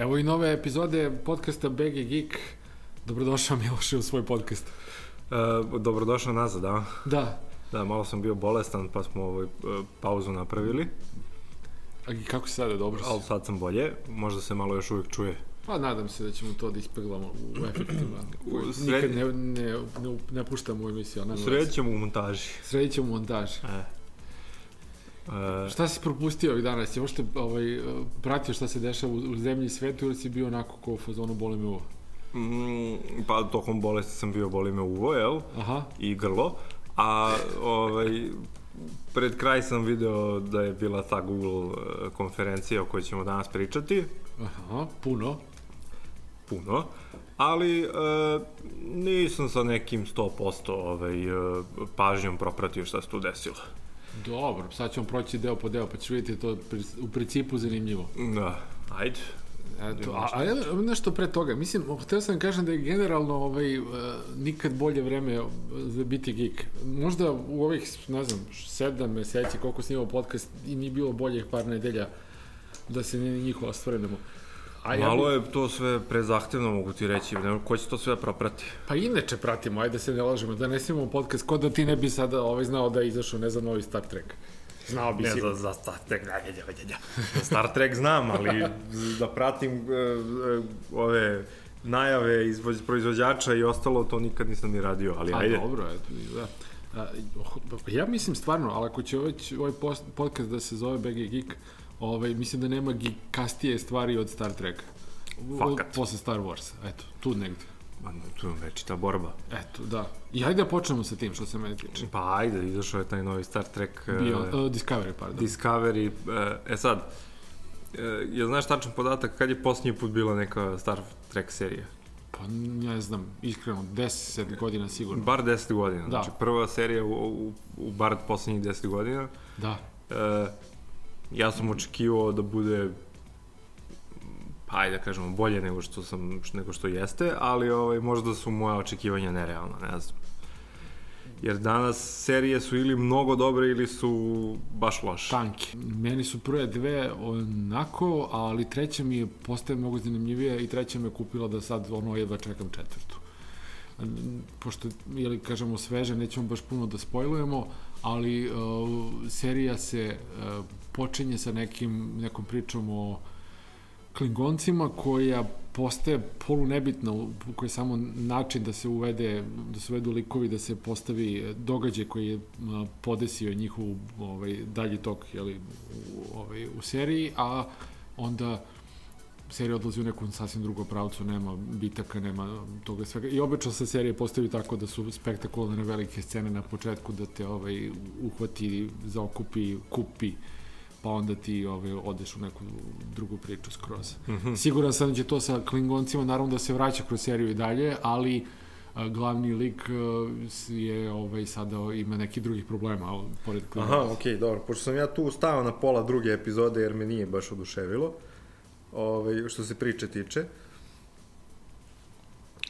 Evo i nove epizode podcasta BG Geek. Dobrodošao Miloše u svoj podcast. E, dobrodošao nazad, da? Da. Da, malo sam bio bolestan, pa smo ovaj, e, pauzu napravili. A kako si sada, dobro si? Ali sad sam bolje, možda se malo još uvijek čuje. Pa nadam se da ćemo to da ispeglamo u efektima. U Sred... Nikad ne, ne, ne, ne puštamo u emisiju. Sredit ćemo u montaži. Sredit ćemo montaž. E. E, Šta si propustio ovih dana? Si uopšte ovaj, pratio šta se dešava u, u zemlji i svetu ili si bio onako ko u fazonu boli me uvo? mm, pa tokom bolesti sam bio, boli me uvo, jel? Aha, I grlo. A ovaj, pred kraj sam video da je bila ta Google e, konferencija o kojoj ćemo danas pričati. aha, puno. puno, ali e, nisam sa nekim 100% ovaj, e, pažnjom propratio šta se tu desilo. Dobro, sad ćemo proći deo po deo, pa ćeš vidjeti to u principu zanimljivo. Da, ajde. Eto, a, a nešto pre toga, mislim, htio sam da kažem da je generalno ovaj, uh, nikad bolje vreme za biti geek. Možda u ovih, ne znam, sedam meseci, koliko snimao podcast, i nije bilo boljih par nedelja da se njih ostvarenemo. A ja Malo bi- je to sve prezahtevno, mogu ti reći, ne, ko će to sve da proprati? Pa inače pratimo, ajde da se ne lažemo, da ne snimamo podcast, ko da ti ne bi sada ovaj, znao da je izašao, ne znam, novi Star Trek. Znao bi Ne, sigurno. za, za Star Trek, ne, ne, ne, ne, Star Trek znam, ali da pratim e, e, ove najave izvođ, proizvođača i ostalo, to nikad nisam ni radio, ali A, ajde. dobro, eto, da. A, oh, ja mislim stvarno, ali ako će ovaj, ovaj post, podcast da se zove BG Geek, ovaj, mislim da nema geekastije stvari od Star Treka. Fakat. Posle Star Wars, eto, tu negde. Ma, Tu je večita borba. Eto, da. I hajde da počnemo sa tim što se mene tiče. Pa ajde, izašao je taj novi Star Trek Bio, uh, Discovery, pardon. Discovery, e, e sad, e, jel znaš tačan podatak kad je posljednji put bila neka Star Trek serija? Pa ne znam, iskreno, 10 godina sigurno. Bar 10 godina, Da. znači prva serija u, u, u bar posljednjih 10 godina. Da. E, ja sam očekivao da bude pa ajde da kažemo bolje nego što sam nego što jeste, ali ovaj možda su moja očekivanja nerealna, ne znam. Jer danas serije su ili mnogo dobre ili su baš loše. Tanki. Meni su prve dve onako, ali treća mi je postaje mnogo zanimljivija i treća me kupila da sad ono jedva čekam četvrtu. Pošto, ili kažemo sveže, nećemo baš puno da spojlujemo, ali uh, serija se uh, počinje sa nekim, nekom pričom o Klingoncima koja postaje polunebitna, u koji je samo način da se uvede, da se uvedu likovi, da se postavi događaj koji je a, podesio njihovu ovaj, dalji tok jeli, u, ovaj, u seriji, a onda serija odlazi u nekom sasvim drugom pravcu, nema bitaka, nema toga svega. I obično se serije postavi tako da su spektakularne velike scene na početku, da te ovaj, uhvati, zaokupi, kupi, pa onda ti ovaj, odeš u neku drugu priču skroz. Mm -hmm. Siguran sam da će to sa Klingoncima naravno da se vraća kroz seriju i dalje, ali a, glavni lik a, je ovaj, sada ima neki drugih problema pored Klingonca. Aha, okej, okay, dobro. Pošto sam ja tu stao na pola druge epizode jer me nije baš oduševilo, ovaj, što se priče tiče.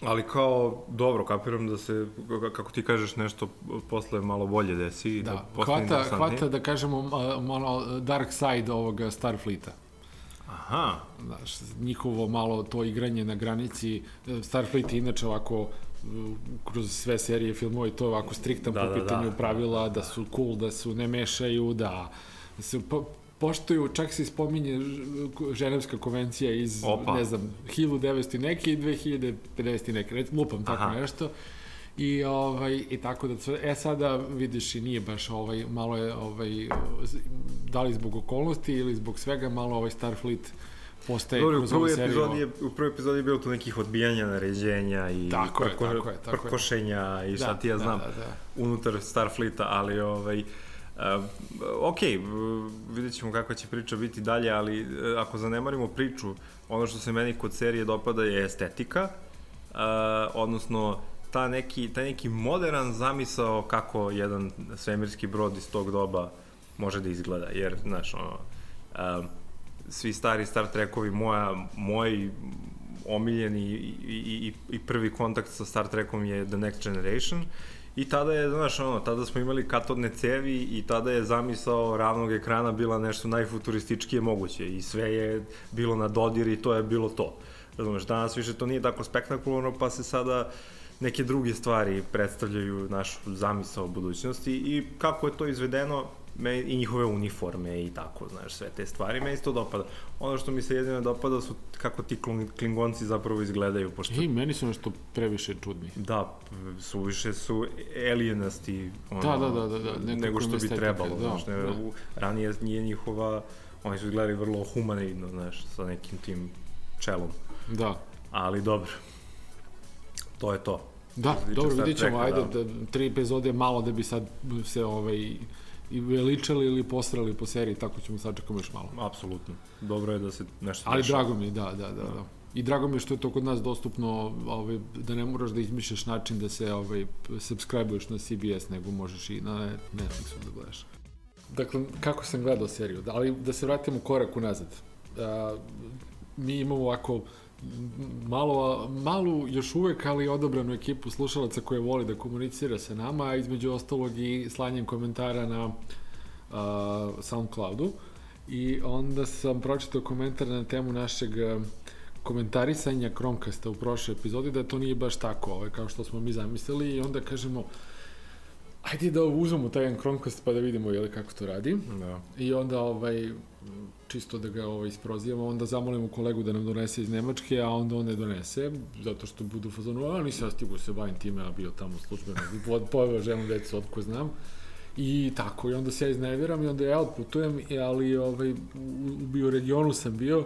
Ali kao, dobro, kapiram da se, kako ti kažeš, nešto posle malo bolje desi. i Da, postane hvata, hvata da kažemo malo dark side ovoga Starfleeta. Aha, Znaš, njihovo malo to igranje na granici, e, Starfleet je inače ovako kroz sve serije filmova i to ovako striktan Da, po da, pitanju da. pravila, da su cool, da su ne mešaju, da se po, poštuju, čak se spominje ženevska konvencija iz, Opa. ne znam, 1900 i neke i 2050 i neke, recimo, lupam tako Aha. nešto. I ovaj i tako da e sada vidiš i nije baš ovaj malo je ovaj da li zbog okolnosti ili zbog svega malo ovaj Starfleet postaje dobro, u kroz ovu prvoj, seriju. epizodi je, u prvoj epizodi je bilo tu nekih odbijanja naređenja i Tako je, tako je, tako je. prkošenja i šta ti ja znam Da, da, da. unutar Starfleeta, ali ovaj, Uh, ok, uh, vidjet ćemo kakva će priča biti dalje, ali uh, ako zanemarimo priču, ono što se meni kod serije dopada je estetika, uh, odnosno ta neki, taj neki modern zamisao kako jedan svemirski brod iz tog doba može da izgleda, jer, znaš, ono, uh, svi stari Star Trekovi, moja, moj omiljeni i, i, i prvi kontakt sa Star Trekom je The Next Generation I tada je, znaš, ono, tada smo imali katodne cevi i tada je zamisao ravnog ekrana bila nešto najfuturističkije moguće i sve je bilo na dodir i to je bilo to. Razumeš, danas više to nije tako spektakularno, pa se sada neke druge stvari predstavljaju našu zamisao budućnosti i kako je to izvedeno, me, i njihove uniforme i tako, znaš, sve te stvari, meni se to dopada. Ono što mi se jedino dopada su kako ti klingonci zapravo izgledaju, pošto... I meni su nešto previše čudni. Da, su više su alienasti, ono, Da, da, da, da, da, nego što bi trebalo, da, znaš, ne, da. u, ranije nije njihova, oni su izgledali vrlo humanoidno, znaš, sa nekim tim čelom, Da. ali dobro, to je to. Da, dobro, vidit ćemo, ajde, da. tri epizode malo da bi sad se ovaj, i veličali ili posrali po seriji, tako ćemo sačekamo još malo. Apsolutno. Dobro je da se nešto Ali drago mi da, da, da, da. I drago mi je što je to kod nas dostupno, ovaj, da ne moraš da izmišljaš način da se ovaj, subscribe-uješ na CBS, nego možeš i na Netflixu da gledaš. Dakle, kako sam gledao seriju, da, ali da se vratimo korak unazad. A, mi imamo ovako malo, malu još uvek, ali odobranu ekipu slušalaca koje voli da komunicira sa nama, a između ostalog i slanjem komentara na uh, Soundcloudu. I onda sam pročitao komentar na temu našeg komentarisanja Chromecasta u prošloj epizodi, da to nije baš tako, ovaj, kao što smo mi zamislili, i onda kažemo, ajde da uzmemo taj jedan Chromecast pa da vidimo jeli, kako to radi. Da. I onda ovaj čisto da ga ovaj isprozivamo, onda zamolimo kolegu da nam donese iz Nemačke, a onda on ne donese, zato što budu u fazonu, a nisam ja stigu se bavim time, a bio tamo pod, poveo ženu decu, otko znam. I tako, i onda se ja izneviram i onda ja odputujem, ali ovaj, u, u bioregionu sam bio,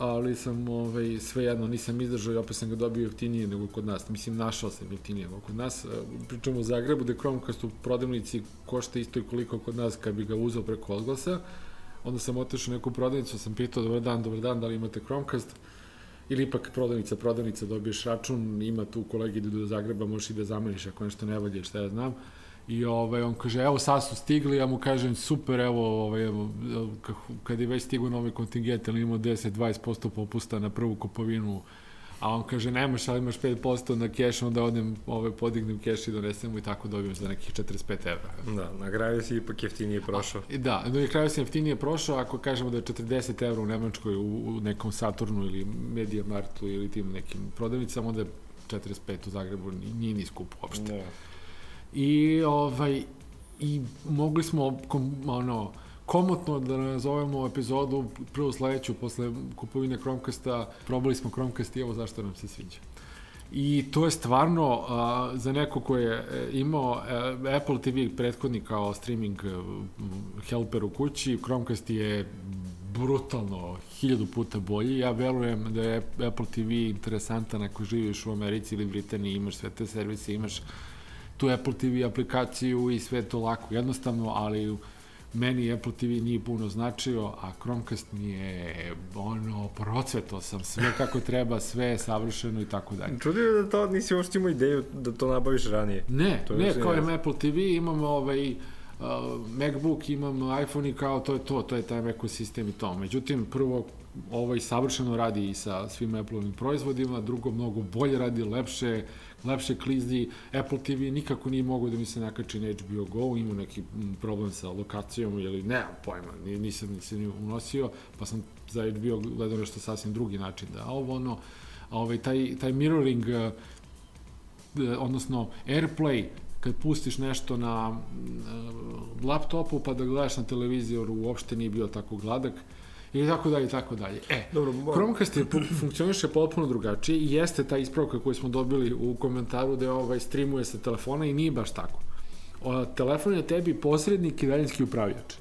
ali sam ovaj, svejedno nisam izdržao i opet sam ga dobio jeftinije nego kod nas. Mislim, našao sam jeftinije nego kod nas. E, Pričamo o Zagrebu, da Chromecast u prodavnici košta isto i koliko kod nas kad bi ga uzeo preko odglasa. Onda sam otišao u neku prodavnicu, sam pitao, dobar dan, dobar dan, da li imate Chromecast? Ili ipak prodavnica, prodavnica, dobiješ račun, ima tu kolegi idu do Zagreba, možeš i da zameniš ako nešto ne valje, šta ja znam. I ovaj, on kaže, evo sad su stigli, ja mu kažem, super, evo, ovaj, evo kad je već stigu novi kontingent, ali imamo 10-20% popusta na prvu kupovinu, a on kaže, nemaš, ali imaš 5% na keš, onda odem, ovaj, podignem keš i donesem mu i tako dobijem za nekih 45 evra. Da, na kraju si ipak jeftinije prošao. I Da, i kraju sam jeftinije prošao, ako kažemo da je 40 evra u Nemačkoj u, u nekom Saturnu ili Media Martu ili tim nekim prodavnicama, onda je 45 u Zagrebu, ni- nije ni skupo uopšte. Da. I, ovaj, i mogli smo, kom, ono, komotno da nazovemo epizodu prvu sledeću posle kupovine Chromecasta, probali smo Chromecast i evo zašto nam se sviđa. I to je stvarno, a, za neko ko je e, imao e, Apple TV prethodni kao streaming e, helper u kući, Chromecast je brutalno hiljadu puta bolji. Ja verujem da je Apple TV interesantan ako živiš u Americi ili Britaniji, imaš sve te servise, imaš tu Apple TV aplikaciju i sve to lako, jednostavno, ali meni Apple TV nije puno značio, a Chromecast mi je ono, procveto sam sve kako treba, sve je savršeno i tako dalje. Čudio je da to nisi uopšte imao ideju da to nabaviš ranije. Ne, To ne, kao imam Apple TV, imam ovaj, uh, Macbook, imam iPhone i kao to je to, to je taj ekosistem i to. Međutim, prvo, ovaj savršeno radi i sa svim Apple-ovim proizvodima, drugo, mnogo bolje radi, lepše, lepše klizdi. Apple TV nikako nije mogao da mi se nakači na HBO Go, imao neki mm, problem sa lokacijom ili ne, pojma, ni- nisam, nisam ni unosio, pa sam za HBO gledao nešto sasvim drugi način da ovo ono, a ovaj, taj, taj mirroring e, odnosno AirPlay, kad pustiš nešto na e, laptopu pa da gledaš na televizoru uopšte nije bio tako gladak i tako dalje i tako dalje. E, Dobro, Chromecast je funkcioniše potpuno drugačije i jeste ta ispravka koju smo dobili u komentaru da je ovaj streamuje sa telefona i nije baš tako. O, telefon je tebi posrednik i daljinski upravljač.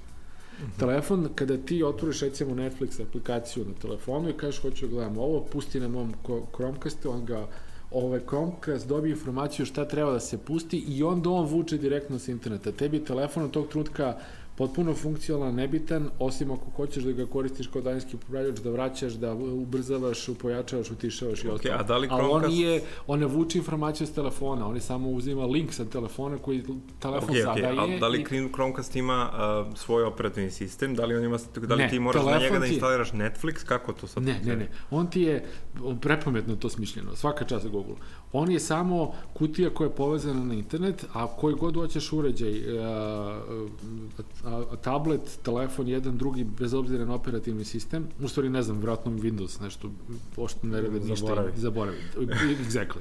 Telefon, kada ti otvoriš recimo Netflix aplikaciju na telefonu i kažeš hoću da gledam ovo, pusti na mom Chromecastu, on ga ovaj Chromecast dobije informaciju šta treba da se pusti i onda on vuče direktno sa interneta. Tebi telefon od tog trenutka potpuno funkcionalan, nebitan, osim ako hoćeš da ga koristiš kao daljinski upravljač, da vraćaš, da ubrzavaš, upojačavaš, utišavaš i okay, ostalo. A da li Chromecast... Ali on, nije, on ne vuče informaciju s telefona, on je samo uzima link sa telefona koji telefon okay, sada okay. je. A da li i... Chromecast ima uh, svoj operativni sistem? Da li, on ima, da li ne, ti moraš na njega da instaliraš Netflix? Kako to sad? Ne, ne, ne. On ti je prepametno to smišljeno. Svaka čast za Google. On je samo kutija koja je povezana na internet, a koji god hoćeš uređaj, a, a, tablet, telefon, jedan, drugi, bez obzira na operativni sistem, u stvari ne znam, vratno Windows, nešto, pošto ne rade ništa. Zaboravi. Zaboravi, exactly.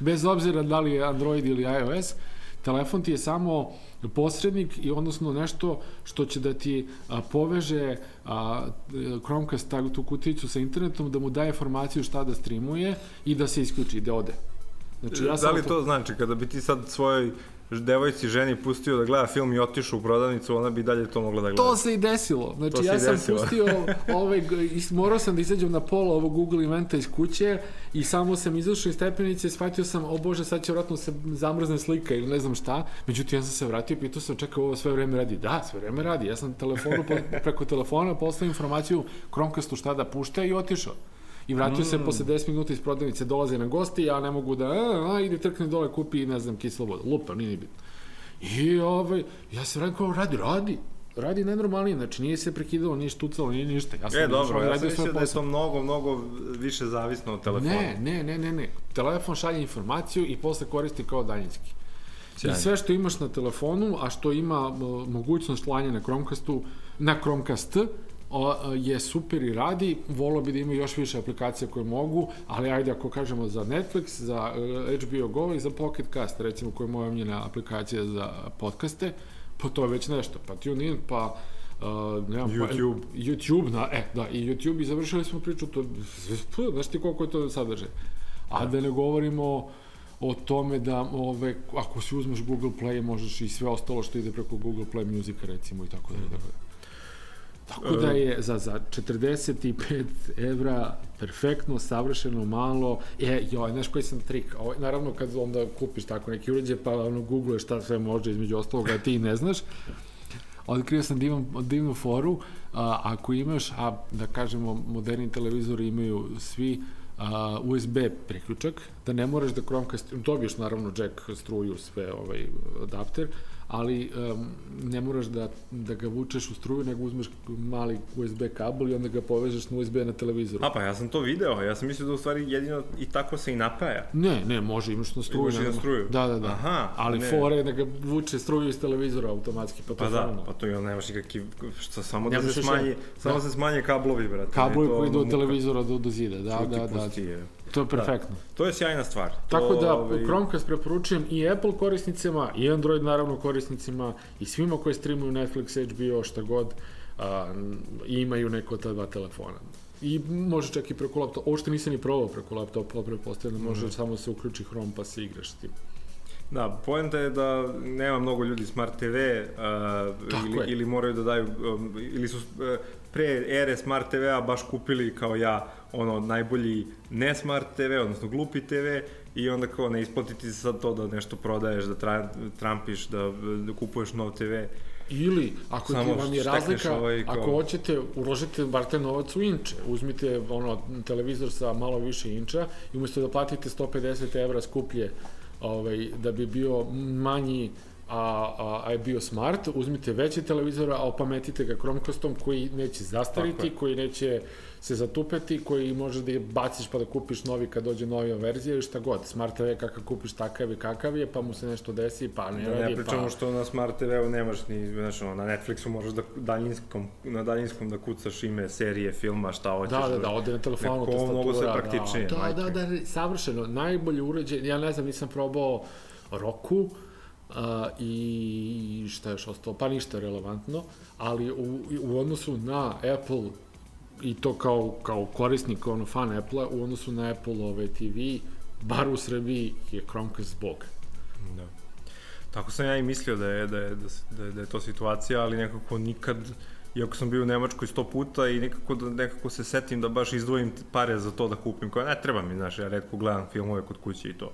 Bez obzira da li je Android ili iOS, telefon ti je samo posrednik i odnosno nešto što će da ti a, poveže a, Chromecast tu kuticu sa internetom, da mu daje informaciju šta da streamuje i da se isključi, da ode. Znači, ja da li to znači, kada bi ti sad svojoj devojci ženi pustio da gleda film i otišao u prodavnicu, ona bi dalje to mogla da gleda. To se i desilo. Znači, ja sam desilo. pustio, ovaj, morao sam da izađem na pola ovog Google eventa iz kuće i samo sam izašao iz stepenice i shvatio sam, o bože, sad će vratno se zamrzne slika ili ne znam šta. Međutim, ja sam se vratio i pitao sam, čekaj, ovo sve vreme radi. Da, sve vreme radi. Ja sam telefonu, preko telefona poslao informaciju Chromecast-u šta da pušta i otišao. I vratio mm. se posle 10 minuta iz prodavnice, dolaze na gosti, ja ne mogu da, a, a ide trkne dole, kupi, ne znam, kiselo vodu. Lupa, nije ni bitno. I ovaj, ja se rekao, radi, radi, radi najnormalnije, znači nije se prekidalo, nije štucalo, nije ništa. Ja sam e, dobro, ja sam mislio da je to mnogo, mnogo više zavisno od telefona. Ne, ne, ne, ne, ne. Telefon šalje informaciju i posle koristi kao daljinski. Sjajno. I sve što imaš na telefonu, a što ima mogućnost slanja na Chromecastu, na Chromecast, o, je super i radi, volio bi da ima još više aplikacija koje mogu, ali ajde ako kažemo za Netflix, za HBO e, Go i za Pocket Cast, recimo koja je moja omljena aplikacija za podcaste, pa to je već nešto, pa TuneIn, pa Uh, nemam, YouTube. Pa, YouTube, na, e, da, i YouTube i završili smo priču, to, znaš ti koliko je to sadržaj. A da, da ne govorimo o tome da ove, ako si uzmeš Google Play možeš i sve ostalo što ide preko Google Play Music recimo i tako dalje. Tako da. Tako da je za, za 45 evra perfektno, savršeno, malo. E, joj, znaš koji sam trik? Ovo, naravno, kad onda kupiš tako neki uređaj, pa ono, google šta sve može između ostalog, a ti ne znaš. Otkrio sam divnu, divnu foru. A, ako imaš, a da kažemo, moderni televizori imaju svi a, USB priključak, da ne moraš da Chromecast, dobiješ naravno jack struju, sve ovaj adapter, ali um, ne moraš da, da ga vučeš u struju, nego uzmeš mali USB kabel i onda ga povežeš na USB na televizoru. A pa ja sam to video, ja sam mislio da u stvari jedino i tako se i napaja. Ne, ne, može, imaš na struju. Imaš na struju. Da, da, da. Aha. Ali ne. fore je da ga vuče struju iz televizora automatski, pa to pa da, pa to on nemaš nikakvi, što samo da se smanji, da. samo se smanje kablovi, brate. Kablovi koji idu od televizora do, do zida, da, da, da. Pusti, je. To je perfektno. Da. To je sjajna stvar. Tako da, ovaj... Chromecast preporučujem i Apple korisnicima, i Android naravno korisnicima, i svima koji streamuju Netflix, HBO, šta god, a, imaju neko ta dva telefona. I može čak i preko laptopa. Ovo što nisam ni probao preko laptopa, pretpostavljam da može mm. samo se uključi Chrome pa se igraš s tim. Da, poenta je da nema mnogo ljudi Smart TV uh, ili, ili moraju da daju, um, ili su uh, pre ere Smart TV-a baš kupili kao ja ono najbolji ne Smart TV, odnosno glupi TV i onda kao ne isplatiti se sad to da nešto prodaješ, da tra, trampiš, da, da kupuješ nov TV. Ili, ako Samo ti vam je razlika, ovaj, kao... ako hoćete, uložite bar te novac u inče. Uzmite ono, televizor sa malo više inča i umesto da platite 150 evra skuplje ovaj, da bi bio manji a, a, a je bio smart, uzmite veći televizor, a opametite ga Chromecastom koji neće zastariti, koji neće se zatupeti, koji možeš da je baciš pa da kupiš novi kad dođe novija verzija ili šta god. Smart TV kakav kupiš takav je kakav je, pa mu se nešto desi, pa ne da, radi, ne pričamo pa... što na Smart TV-u nemaš ni, znaš, ono, na Netflixu možeš da daljinskom, na daljinskom da kucaš ime serije, filma, šta hoćeš. Da, da, da, ode na telefonu, tastatura. Mnogo se praktičnije. Da, da, da, da, savršeno. Najbolji uređaj, ja ne znam, nisam probao Roku, a, i šta je još ostalo, pa ništa relevantno, ali u, u odnosu na Apple i to kao, kao korisnik, ono fan Apple-a, u odnosu na Apple ove TV, bar u Srbiji je Chromecast bog. Da. Tako sam ja i mislio da je, da je, da je, da je to situacija, ali nekako nikad, iako sam bio u Nemačkoj sto puta i nekako, da, nekako se setim da baš izdvojim pare za to da kupim, koja ne treba mi, znaš, ja redko gledam filmove kod kuće i to,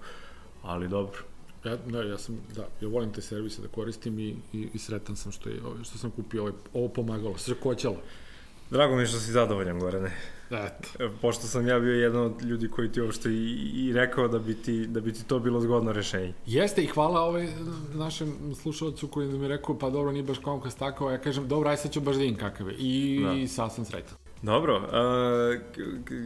ali dobro Ja, da, ja sam, da, ja volim te servise da koristim i, i, i sretan sam što, je, ovaj, što sam kupio ovaj, ovo pomagalo, srkoćalo. Drago mi je što si zadovoljan, Gorane. Eto. E, Pošto sam ja bio jedan od ljudi koji ti uopšte i, i rekao da bi, ti, da bi ti to bilo zgodno rešenje. Jeste i hvala ovaj našem slušalcu koji mi je rekao, pa dobro, nije baš kao stakao, ja kažem, dobro, aj sad ću baš da vidim kakav je. I, da. i sad sam sretan. Dobro, a,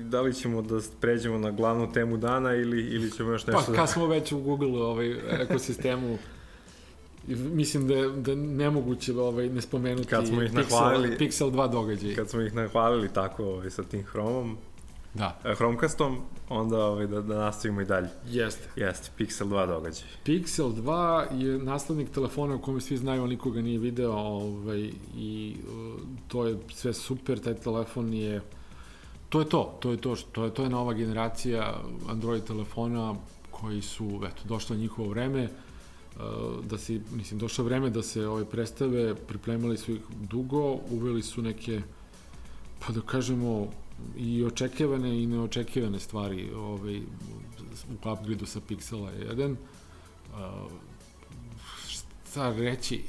da li ćemo da pređemo na glavnu temu dana ili, ili ćemo još nešto... Pa, kad smo već u Google ovaj, ekosistemu, mislim da da nemoguće ovaj, ne spomenuti kad smo ih Pixel, Pixel 2 događaj. Kad smo ih nahvalili tako ovaj, sa tim Chromom, Da. e, Chromecastom, onda ovaj, da, da nastavimo i dalje. Jeste. Jeste, Pixel 2 događaj. Pixel 2 je naslednik telefona o kome svi znaju, ali nikoga nije video ovaj, i uh, to je sve super, taj telefon je to je to, to je to, to je, to je nova generacija Android telefona koji su, eto, došlo njihovo vreme, uh, da se, mislim, došlo vreme da se ovaj, predstave, pripremali su ih dugo, uveli su neke, pa da kažemo, i očekivane i neočekivane stvari ovaj, u upgrade sa Pixela 1. Uh, šta reći?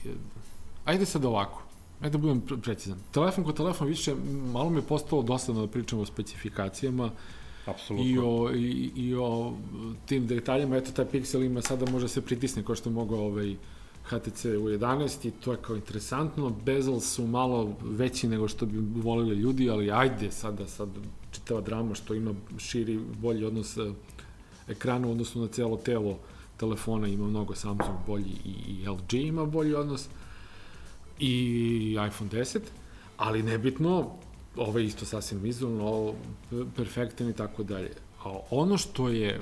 Ajde sad ovako. Ajde da budem precizan. Telefon ko telefon više, malo mi je postalo dosadno da pričamo o specifikacijama Apsolutno. i o, i, i o tim detaljima. Eto, taj Pixel ima sada može se pritisne kao što je mogao ovaj, HTC u 11 i to je kao interesantno. Bezel su malo veći nego što bi volili ljudi, ali ajde sada sad čitava drama što ima širi, bolji odnos eh, ekrana u odnosu na celo telo telefona ima mnogo Samsung bolji i, i LG ima bolji odnos i iPhone 10, ali nebitno, ovo je isto sasvim vizualno, perfektan i tako dalje. A ono što je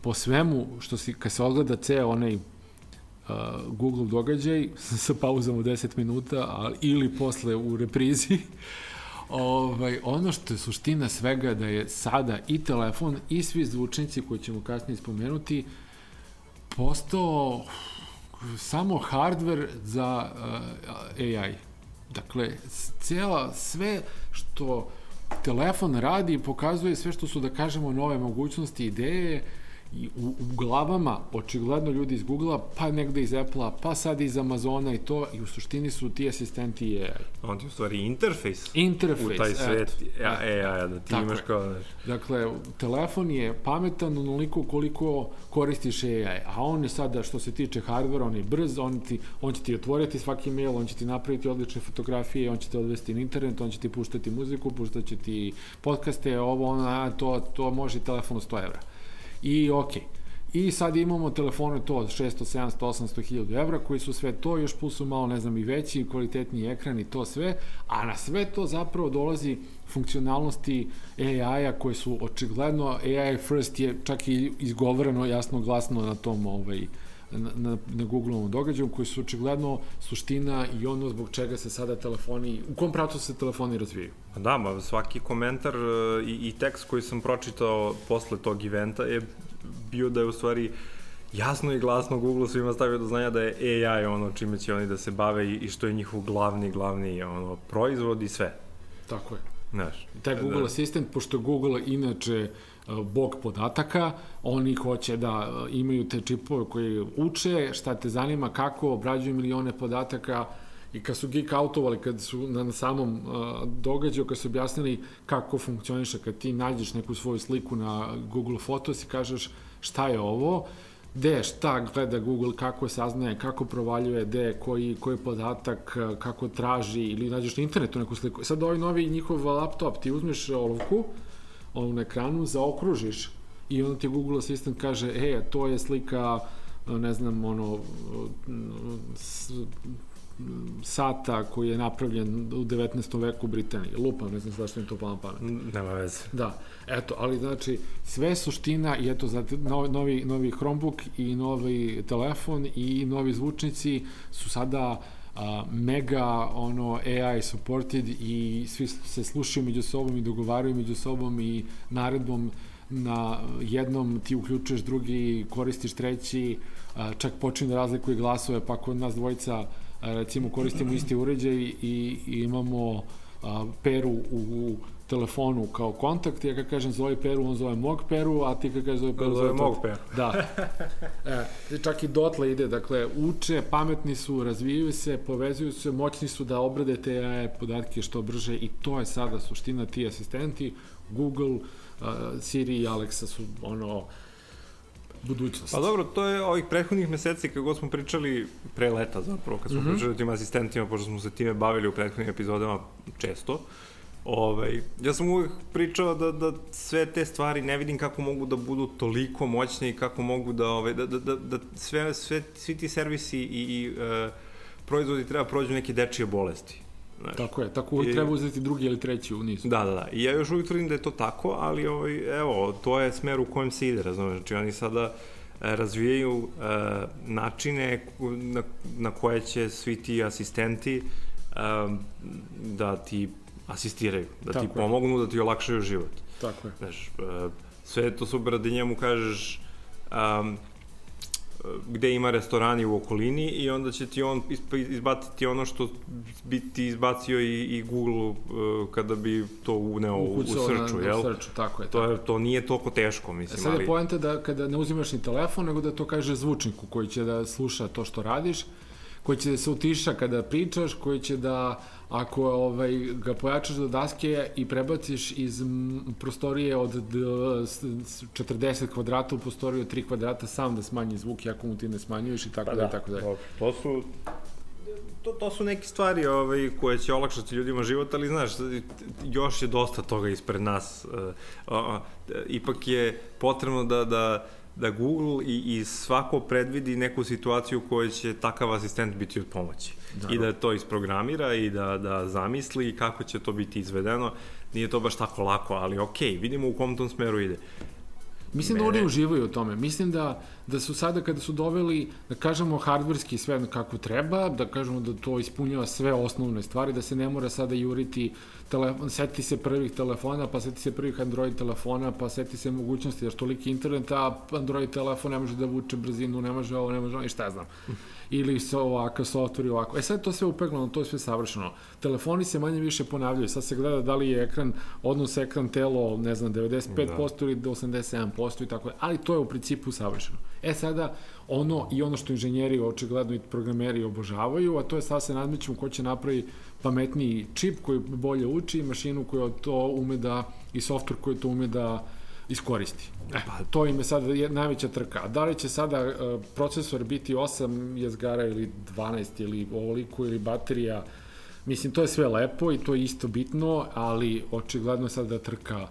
po svemu, što si, kad se odgleda ceo onaj Google događaj sa pauzom od 10 minuta, ili posle u reprizi, ovaj, ono što je suština svega da je sada i telefon i svi zvučnici koji ćemo kasnije spomenuti postao samo hardware za uh, AI. Dakle, cijela, sve što telefon radi pokazuje sve što su, da kažemo, nove mogućnosti, ideje, i u, u glavama, očigledno ljudi iz Google-a, pa negde iz Apple-a, pa sad iz Amazona i to, i u suštini su ti asistenti i AI. On ti u stvari interfejs. Interfejs, U taj svet eto, ja, AI, da ti Tako imaš kao, znaš, Dakle, telefon je pametan onoliko koliko koristiš AI, a on je sada, što se tiče hardvera, on je brz, on, ti, on će ti otvoriti svaki mail, on će ti napraviti odlične fotografije, on će te odvesti na internet, on će ti puštati muziku, puštaće ti podcaste, ovo, ono, a, to, to može telefon od 100 evra. I okej. I sad imamo telefone to od 600, 700, 800 hiljada evra koji su sve to, još plus su malo, ne znam, i veći, kvalitetniji ekran i to sve, a na sve to zapravo dolazi funkcionalnosti AI-a koje su očigledno, AI first je čak i izgovoreno jasno glasno na tom ovaj, na, na, na Google-ovom događaju, koji su očigledno suština i ono zbog čega se sada telefoni, u kom pravcu se telefoni razvijaju. Pa Da, ma svaki komentar e, i, i tekst koji sam pročitao posle tog eventa je bio da je u stvari jasno i glasno Google svima stavio do znanja da je AI ono čime će oni da se bave i, i što je njihov glavni, glavni ono, proizvod i sve. Tako je. Znaš, Taj Google da, Assistant, pošto Google inače uh, bog podataka, oni hoće da uh, imaju te čipove koji uče, šta te zanima, kako obrađuju milione podataka, i kad su geek outovali, kad su na, samom uh, događaju, kad su objasnili kako funkcioniše, kad ti nađeš neku svoju sliku na Google Photos i kažeš šta je ovo, gde, šta gleda Google, kako saznaje, kako provaljuje, gde, koji, koji podatak, uh, kako traži, ili nađeš na internetu neku sliku. Sad ovaj novi njihov laptop, ti uzmeš olovku, onu na ekranu, zaokružiš i onda ti Google Assistant kaže, e, to je slika ne znam, ono, s, sata koji je napravljen u 19. veku u Britaniji. Lupam, ne znam zašto im to na pamet. Nema veze. Da, eto, ali znači sve suština i eto za novi, novi Chromebook i novi telefon i novi zvučnici su sada a, mega ono AI supported i svi se slušaju među sobom i dogovaraju među sobom i naredbom na jednom ti uključuješ drugi, koristiš treći, a, čak počinju da razlikuje glasove, pa kod nas dvojica recimo koristimo isti uređaj i, i imamo a, peru u, u telefonu kao kontakt, ja kad kažem zove Peru, on zove mog Peru, a ti kad kažeš zove Peru, zove mog Peru. Da. E, čak i dotle ide, dakle, uče, pametni su, razvijaju se, povezuju se, moćni su da obrade te AI podatke što brže i to je sada suština ti asistenti, Google, uh, Siri i Alexa su ono budućnost. Pa dobro, to je ovih prethodnih meseci kako smo pričali pre leta zapravo, kad smo mm -hmm. pričali o tim asistentima, pošto smo se time bavili u prethodnim epizodama često. Ovaj, ja sam uvek pričao da, da sve te stvari ne vidim kako mogu da budu toliko moćne i kako mogu da, ovaj, da, da, da, da sve, sve, svi ti servisi i, i uh, proizvodi treba prođu neke dečije bolesti. Znaš. Tako je, tako I, treba uzeti drugi ili treći u nizu. Da, da, da. I ja još uvijek tvrdim da je to tako, ali ovaj, evo, to je smer u kojem se ide, razumeš? Znači oni sada e, razvijaju uh, načine na, na koje će svi ti asistenti um, da ti asistiraju, da Tako ti je. pomognu, da ti olakšaju život. Tako je. Znaš, uh, sve je to super da njemu kažeš um, gde ima restorani u okolini i onda će ti on izbaciti ono što bi ti izbacio i, i Google uh, kada bi to uneo u, u srču, na, jel? U srču, tako je. To, je, to nije toliko teško, mislim. E sad je ali... poenta da kada ne uzimaš ni telefon, nego da to kaže zvučniku koji će da sluša to što radiš, koji će da se utiša kada pričaš, koji će da ako ovaj, ga pojačaš do daske i prebaciš iz prostorije od 40 kvadrata u prostoriju od 3 kvadrata sam da smanji zvuk, ako mu ti ne smanjuješ i tako pa da, da, tako da. To su to, to su neke stvari ovaj, koje će olakšati ljudima život, ali znaš, još je dosta toga ispred nas. Uh, uh, uh, ipak je potrebno da, da da Google i, i svako predvidi neku situaciju u kojoj će takav asistent biti od pomoći. Da. I da to isprogramira i da, da zamisli kako će to biti izvedeno. Nije to baš tako lako, ali ok, vidimo u kom tom smeru ide. Mislim Mene... da oni uživaju u tome. Mislim da, da su sada kada su doveli, da kažemo, hardverski sve kako treba, da kažemo da to ispunjava sve osnovne stvari, da se ne mora sada juriti telefon, seti se prvih telefona, pa seti se prvih Android telefona, pa seti se mogućnosti, jer toliki internet, a Android telefon ne može da vuče brzinu, ne može ovo, ne može ovo, i šta ja znam ili se ovakav software i ovako. E sad to sve upeglano, to je sve savršeno. Telefoni se manje više ponavljaju. Sad se gleda da li je ekran, odnos ekran telo, ne znam, 95% da. ili 87% i tako ali to je u principu savršeno. E sada, ono i ono što inženjeri očigledno i programeri obožavaju, a to je sad se nadmećemo ko će napravi pametniji čip koji bolje uči i mašinu koja to ume da, i software koji to ume da iskoristi. E, pa, to im je sada najveća trka. Da li će sada uh, procesor biti 8 jezgara ili 12 ili ovoliko ili baterija, mislim, to je sve lepo i to je isto bitno, ali očigledno je sada da trka,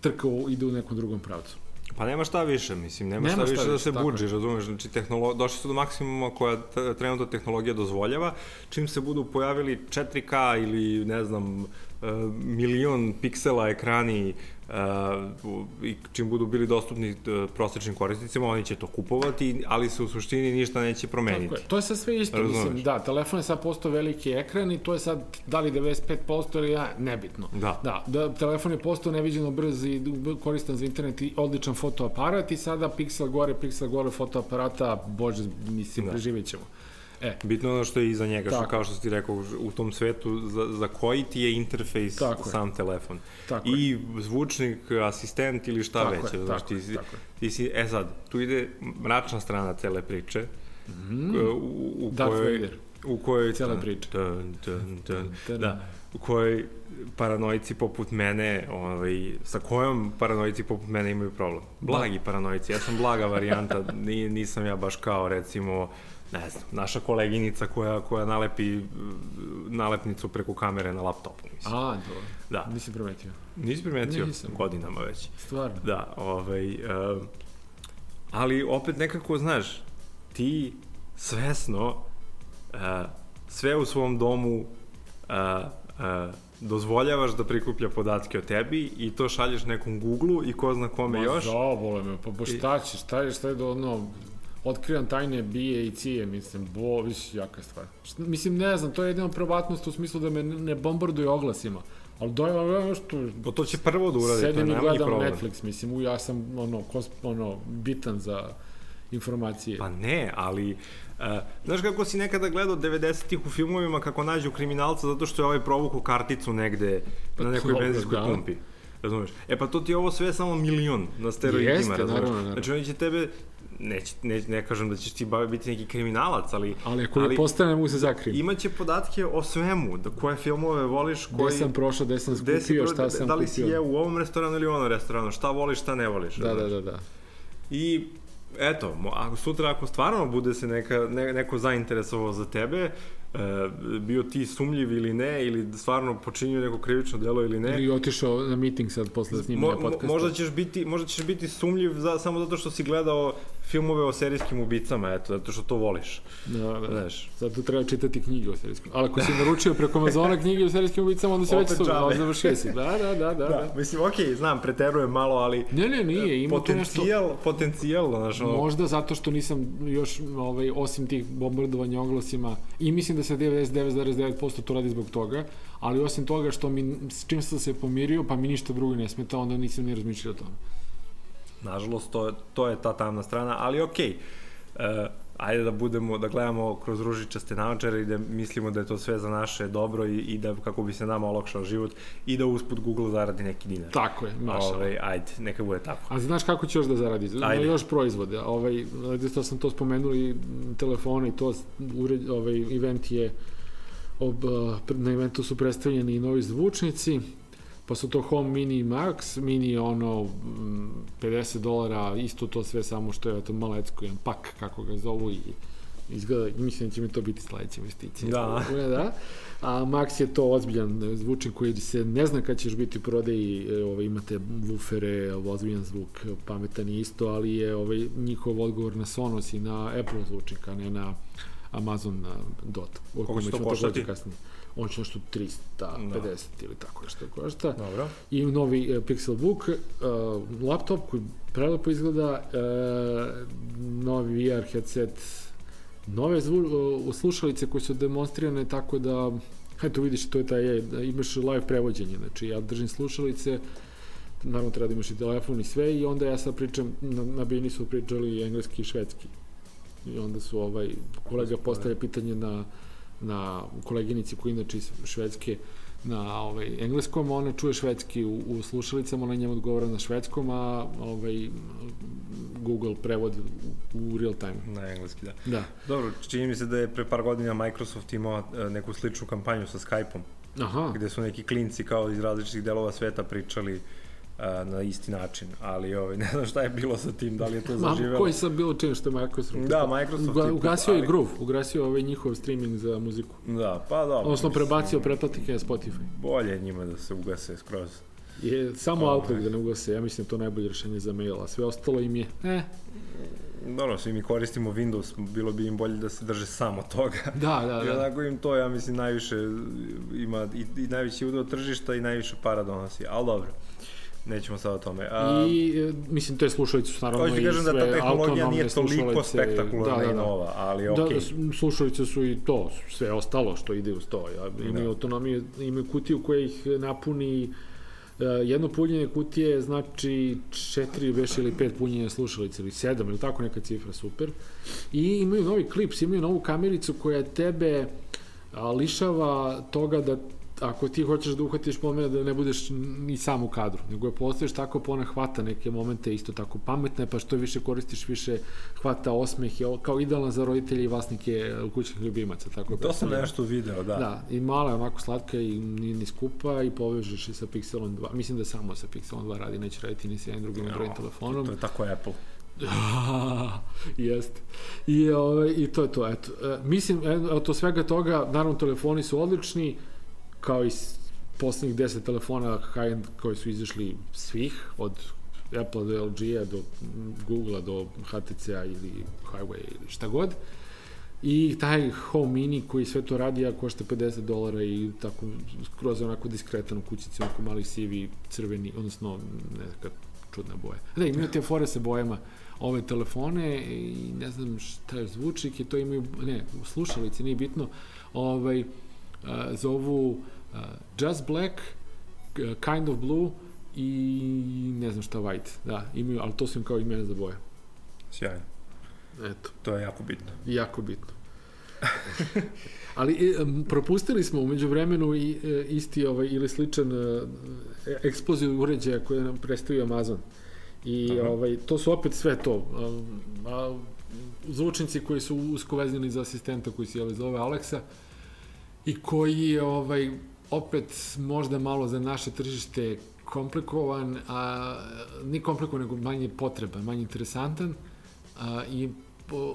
trka ide u nekom drugom pravcu. Pa nema šta više, mislim, nema, nema šta, šta više da se buđi, razumeš, znači tehnolo... došli su do maksimuma koja trenutno tehnologija dozvoljava, čim se budu pojavili 4K ili, ne znam, e, milion piksela ekrani i čim budu bili dostupni uh, prosečnim korisnicima, oni će to kupovati, ali se u suštini ništa neće promeniti. Tako je. To je sad sve isto, Razumeš. mislim, da, telefon je sad postao veliki ekran i to je sad, da li 95% ili ja, nebitno. Da. Da, da telefon je postao neviđeno brz i koristan za internet i odličan fotoaparat i sada piksel gore, piksel gore fotoaparata, bože, mislim, da. preživjet ćemo. E. Bitno ono što je iza njega, što, kao što si ti rekao, u tom svetu za, za koji ti je interfejs tako sam je. telefon. Tako I je. zvučnik, asistent ili šta tako već. Je, znaš, ti, si, tako ti si, e sad, tu ide mračna strana cele priče, mm u, u Darth kojoj, Vader. U kojoj... Cela priča. Dun, dun, dun, da, u kojoj paranoici poput mene, ovaj, sa kojom paranoici poput mene imaju problem? Blagi da. paranoici, ja sam blaga varijanta, nisam ja baš kao recimo ne znam, naša koleginica koja, koja nalepi nalepnicu preko kamere na laptopu. Mislim. A, dobro. Da. Nisi primetio. Nisi primetio? Nisam. Godinama već. Stvarno? Da, ovaj, uh, ali opet nekako, znaš, ti svesno uh, sve u svom domu uh, uh, dozvoljavaš da prikuplja podatke o tebi i to šalješ nekom Google-u i ko zna kome Ma, još. Ma zabole me, pa, pa šta ćeš, šta je, šta je do ono, otkrivam tajne bije i cije, mislim, bo, viš, jaka stvar. Mislim, ne znam, to je jedina probatnost u smislu da me ne bombarduje oglasima. Ali dojava je što... Pa to će prvo da uradi, Sedim i gledam Netflix, mislim, u, ja sam, ono, kos, ono, bitan za informacije. Pa ne, ali Uh, znaš kako si nekada gledao 90-ih u filmovima kako nađu kriminalca zato što je ovaj provuku karticu negde Pa na nekoj benzinskoj da. pumpi. Razumeš? E pa to ti je ovo sve samo milion na steroidima, razumeš? naravno, naravno. Znači oni će tebe, neće, ne, ne kažem da ćeš ti bavi biti neki kriminalac, ali... Ali ako ali, postane, mogu se zakrijem. Imaće podatke o svemu, da koje filmove voliš, Gde koji... sam prošao, gde sam gde si skupio, pro- šta sam Da li si kupio. je u ovom restoranu ili u onom restoranu, šta voliš, šta ne voliš. Da, da, da, da. I eto, ako sutra ako stvarno bude se neka, ne, neko zainteresovao za tebe, e, bio ti sumljiv ili ne, ili stvarno počinio neko krivično delo ili ne, Ili otišao na meeting sad posle snimanja mo, podcasta. možda ćeš biti možda ćeš biti sumljiv za, samo zato što si gledao filmove o serijskim ubicama, eto, zato što to voliš. Da, da. Znaš. Zato treba čitati knjige o serijskim. Ali ako si naručio preko Amazona knjige o serijskim ubicama, onda se već su, džabe. završio si. Da, da, da, da. da. Mislim, okej, okay, znam, preterujem malo, ali Ne, ne, nije, ima tu nešto... potencijal, potencijal, znaš, ono, Možda zato što nisam još, ovaj, osim tih bombardovanja oglasima, i mislim da se 99,9% to radi zbog toga, ali osim toga što mi, s čim sam se pomirio, pa mi ništa drugo ne smeta, onda nisam ni razmišljao o tome. Nažalost, to, to je ta tamna strana, ali okej. Okay. ajde da budemo, da gledamo kroz ružičaste naočare i da mislimo da je to sve za naše dobro i, i da kako bi se nama olakšao život i da usput Google zaradi neki dinar. Tako je, maša. Ovaj, ajde, neka bude tako. A znaš kako će još da zaradi? Ajde. Još proizvode. Ovaj, to sam to spomenuli, telefone i to, ured, ovaj, event je, ob, na eventu su predstavljeni i novi zvučnici, pa su to Home Mini Max, Mini ono mm, 50 dolara, isto to sve samo što je to malecko, jedan pak kako ga zovu i izgleda, mislim da će mi to biti sledeća investicija. Da. da. A Max je to ozbiljan zvučnik koji se ne zna kad ćeš biti u prodaji, e, ovaj, imate wufere, ozbiljan zvuk, pametan je isto, ali je ovaj, njihov odgovor na Sonos i na Apple zvučnik, a ne na Amazon Dot. Koliko će to koštati? Kasnije. On će nešto 350 da. ili tako nešto košta. Dobro. I novi uh, Pixelbook, uh, laptop koji prelepo izgleda, uh, novi VR headset, nove zvu, uh, slušalice koje su demonstrirane tako da eto vidiš, to je taj, je, da imaš live prevođenje, znači ja držim slušalice, naravno treba da imaš i telefon i sve i onda ja sad pričam, na, na Bini su pričali engleski i švedski. I onda su ovaj, kolega postavlja pitanje na, na koleginici koja je inače iz Švedske na ovaj, engleskom, a ona čuje švedski u, u slušalicama, ona njemu odgovara na švedskom, a ovaj, Google prevod u, u real time. Na engleski, da. Da. Dobro, čini mi se da je pre par godina Microsoft imao e, neku sličnu kampanju sa Skype-om, Aha. gde su neki klinci kao iz različitih delova sveta pričali a, na isti način, ali ovaj, ne znam šta je bilo sa tim, da li je to zaživelo. koji sam bilo čin što je Microsoft? Da, Microsoft Uga, je- ugasio je ali- Groove, ugasio ovaj njihov streaming za muziku. Da, pa dobro. Odnosno mislim, prebacio pretplatnike na Spotify. Bolje je njima da se ugase skroz. Je samo Ovaj. Outlook da ne ugase, ja mislim da je to najbolje rešenje za mail, a sve ostalo im je, eh, Dobro, svi mi koristimo Windows, bilo bi im bolje da se drže samo toga. da, da, I da. onako im to, ja mislim, najviše ima i, i najveći udeo tržišta i najviše para donosi. Ali dobro, nećemo sad o tome. A, I, e, mislim, te slušalice su naravno i kažem da ta tehnologija nije toliko spektakularna i nova, ali Da, okej. da, s- slušalice su i to, sve ostalo što ide uz to. Ja, imaju Da. autonomiju, imaju kutiju koja ih napuni Uh, jedno punjenje kutije znači četiri već ili pet punjenja slušalice ili sedam ili tako neka cifra, super. I imaju novi klips, imaju novu kamericu koja tebe lišava toga da ako ti hoćeš da uhvatiš pomena da ne budeš ni sam u kadru, nego je postojiš tako pa ona hvata neke momente isto tako pametne, pa što više koristiš više hvata osmeh, je kao idealna za roditelje i vlasnike e, kućnih ljubimaca. Tako To sam predstavljeno. nešto video, da. Da, i mala je onako slatka i nije ni skupa i povežeš i sa Pixelom 2. Mislim da samo sa Pixelom 2 radi, neće raditi ni sa jednim drugim Android telefonom. To je tako Apple. Jeste. I, ovaj, I to je to, eto. E, mislim, e, od to svega toga, naravno, telefoni su odlični, kao i poslednjih 10 telefona high-end koji su izašli svih, od Apple do LG-a, do Google-a, do HTC-a ili Huawei ili šta god. I taj Home Mini koji sve to radi, a košta 50 dolara i tako skroz onako diskretan u kućici, onako mali sivi, crveni, odnosno neka čudna boja. Da, imaju te fore sa bojama ove telefone i ne znam šta je zvučnik i to imaju, ne, slušalice, nije bitno, ovaj, zovu a, Just Black, k- Kind of Blue i ne znam šta White, da, imaju, ali to su im kao imena za boje. Sjajno. Eto, To je jako bitno. jako bitno. Ali propustili smo umeđu vremenu i isti ovaj ili sličan eksploziju uređaja koje nam predstavio Amazon. I Aha. ovaj to su opet sve to. A, a, zvučnici koji su usko vezani za asistenta koji se jeli zove Aleksa i koji je ovaj opet možda malo za naše tržište komplikovan, a ni komplikovan, nego manje potreban, manje interesantan a, i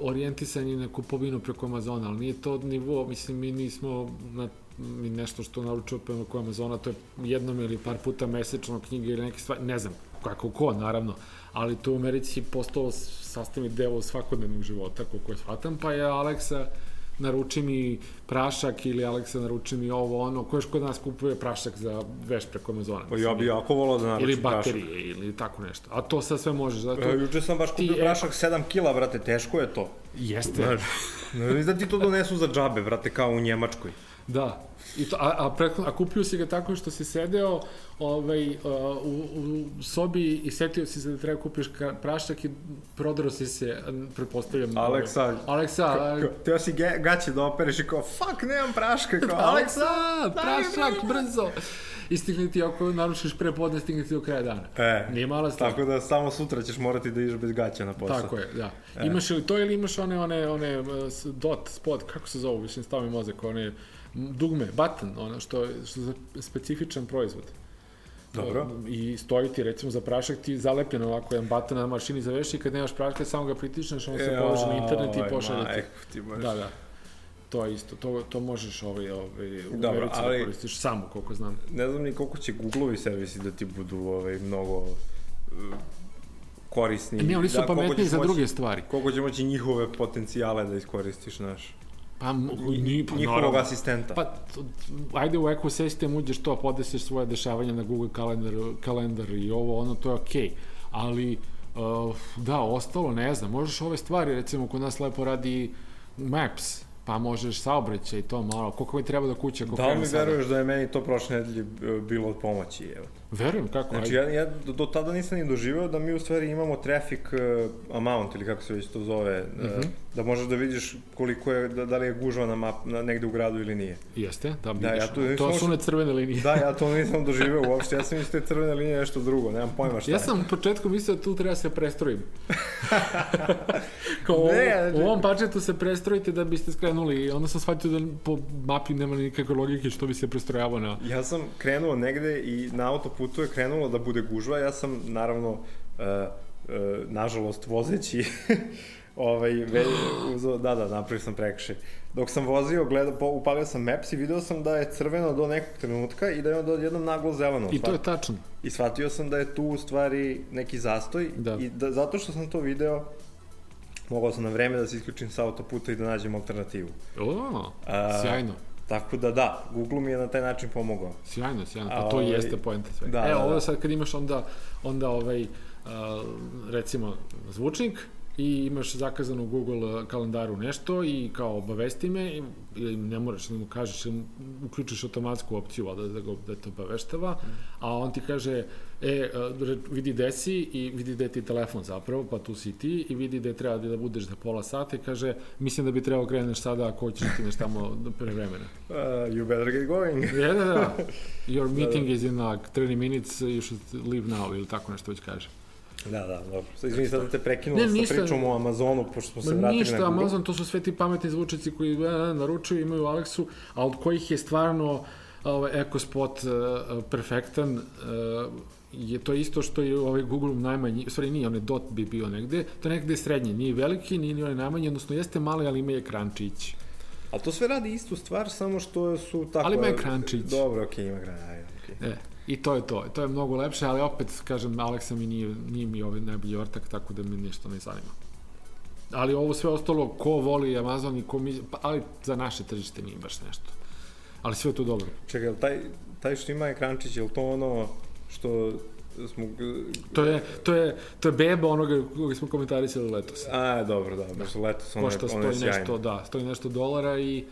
orijentisan je na kupovinu preko Amazona, ali nije to nivo, mislim, mi nismo na mi nešto što naručuje preko Amazona, to je jednom ili par puta mesečno knjige ili neke stvari, ne znam, kako ko, naravno, ali to u Americi postalo sastavni deo svakodnevnog života, koliko je shvatam, pa je Aleksa naruči mi prašak ili Aleksa naruči mi ovo, ono, ko još kod nas kupuje prašak za veš preko Amazona. Pa ja bi jako volao da naručim Ili prašak. baterije, ili tako nešto. A to sad sve možeš, zato... E, Juče sam baš Ti kupio e- prašak 7 kila, brate, teško je to. Jeste. Znaš, da ti to donesu za džabe, brate, kao u Njemačkoj. Da. I to, a, a, prethodno, a kupio si ga tako što si sedeo ovaj, u, u sobi i setio si se da treba kupiš prašak i prodaro si se, a, pretpostavljam... Aleksa, ovaj, Aleksa, Teo si ge, gaće da opereš i kao, fuck, nemam praška, kao, Aleksa, prašak, brzo! I stigne ti, ako naručiš pre podne, stigne ti do kraja dana. E, Nije mala stvar. tako da samo sutra ćeš morati da ideš bez gaća na posao. Tako je, da. E. Imaš li to ili imaš one, one, one dot, spot, kako se zovu, više stavi mozak, one dugme, button, ono što, što je za specifičan proizvod. Dobro. I stoji ti, recimo, za prašak ti zalepljen ovako jedan button na mašini za veš i kad nemaš praška, samo ga pritisneš, on se poveže na internet i Joj, pošalje ti. majku ti baš. Da, da. To je isto, to, to možeš ovaj, ovaj, u Dobro, Americi ali- da koristiš samo, koliko znam. Ne znam ni koliko će Google-ovi servisi da ti budu ovaj, mnogo uh, korisni. Ne, oni su da, ćeš za moći- druge stvari. Koliko će moći njihove potencijale da iskoristiš, znaš. Pa, ni, pa, njihovog naravno. asistenta. Pa, ajde u ekosistem uđeš to, podesiš svoje dešavanja na Google kalendar, kalendar i ovo, ono, to je okej. Okay. Ali, uh, da, ostalo, ne znam, možeš ove stvari, recimo, kod nas lepo radi Maps, pa možeš saobraćaj, to malo, koliko mi treba do kuće, koliko da li mi veruješ da je meni to prošle nedelje uh, bilo od pomoći? Evo. Verujem, kako, Znači, ajde. ja, ja do, tada nisam ni doživeo da mi u stvari imamo traffic uh, amount, ili kako se već to zove, uh, Mhm. da možeš da vidiš koliko je, da, da li je gužva na map, na, negde u gradu ili nije. Jeste, da, Da, vidiš. ja tu nisam to su one crvene linije. Da, ja to nisam doživeo uopšte, ja sam mislio da je crvena linija nešto drugo, nemam pojma šta Ja je. sam u početku mislio da tu treba se prestrojim. Kao u, Ne, znači- u ovom budžetu se prestrojite da biste skrenuli onda sam shvatio da po mapi nema nikakve logike što bi se prestrojavao na... Ja sam krenuo negde i na autoputu je krenulo da bude gužva, ja sam naravno, uh, uh, nažalost, vozeći, ovaj, ve, uzo, da, da, napravio sam prekšaj. Dok sam vozio, gleda, po, upalio sam Maps i video sam da je crveno do nekog trenutka i da je onda odjednom naglo zeleno. I to je tačno. I shvatio sam da je tu u stvari neki zastoj Da. i da, zato što sam to video, mogao sam na vreme da se isključim sa autoputa i da nađem alternativu. O, A, sjajno. Tako da da, Google mi je na taj način pomogao. Sjajno, sjajno. Pa to ovaj, jeste poenta svega. da, Evo, da, ovo da. sad kad imaš onda, onda ovaj, a, recimo, zvučnik i imaš zakazano u Google kalendaru nešto i kao obavesti me ili ne moraš da mu kažeš, ili uključiš automatsku opciju da, ga, da te obaveštava, a on ti kaže, e, re- vidi gde si i vidi gde ti telefon zapravo, pa tu si ti i vidi gde treba da budeš za pola sata i kaže, mislim da bi trebao kreneš sada ako hoćeš da stigneš tamo pre vremena. Uh, you better get going. Ja, da, da. Your meeting is in like 30 minutes, you should leave now, ili tako nešto već kaže. Da, da, dobro. Izvini, sad da te prekinuo Ne, sa ništa. pričom o Amazonu, pošto smo se vratili ništa, na Google. Amazon, to su sve ti pametni zvučnici koji e, e, naručuju, imaju Alexu, a od kojih je stvarno ovaj EcoSpot uh, perfektan, uh, je to isto što je ovaj Google najmanji, u stvari nije, onaj dot bi bio negde, to je negde srednje, nije veliki, nije ni onaj najmanji, odnosno jeste mali, ali ima ekrančić. Ali to sve radi istu stvar, samo što su tako... Ali ima ekrančić. Dobro, okej, ima ekran, ajde, okej. E, I to je to, to je mnogo lepše, ali opet, kažem, Alexa mi nije, nije mi ovaj najbolji ortak, tako da me ništa ne zanima. Ali ovo sve ostalo, ko voli Amazon i ko mi, pa, ali za naše tržište nije baš nešto. Ali sve je to dobro. Čekaj, taj, taj što ima ekrančić, je li to ono što smo... To je, to je, to je beba onoga koga smo komentarisali letos. A, dobro, da, baš letos ono, je, ono je sjajno. nešto, da, stoji nešto dolara i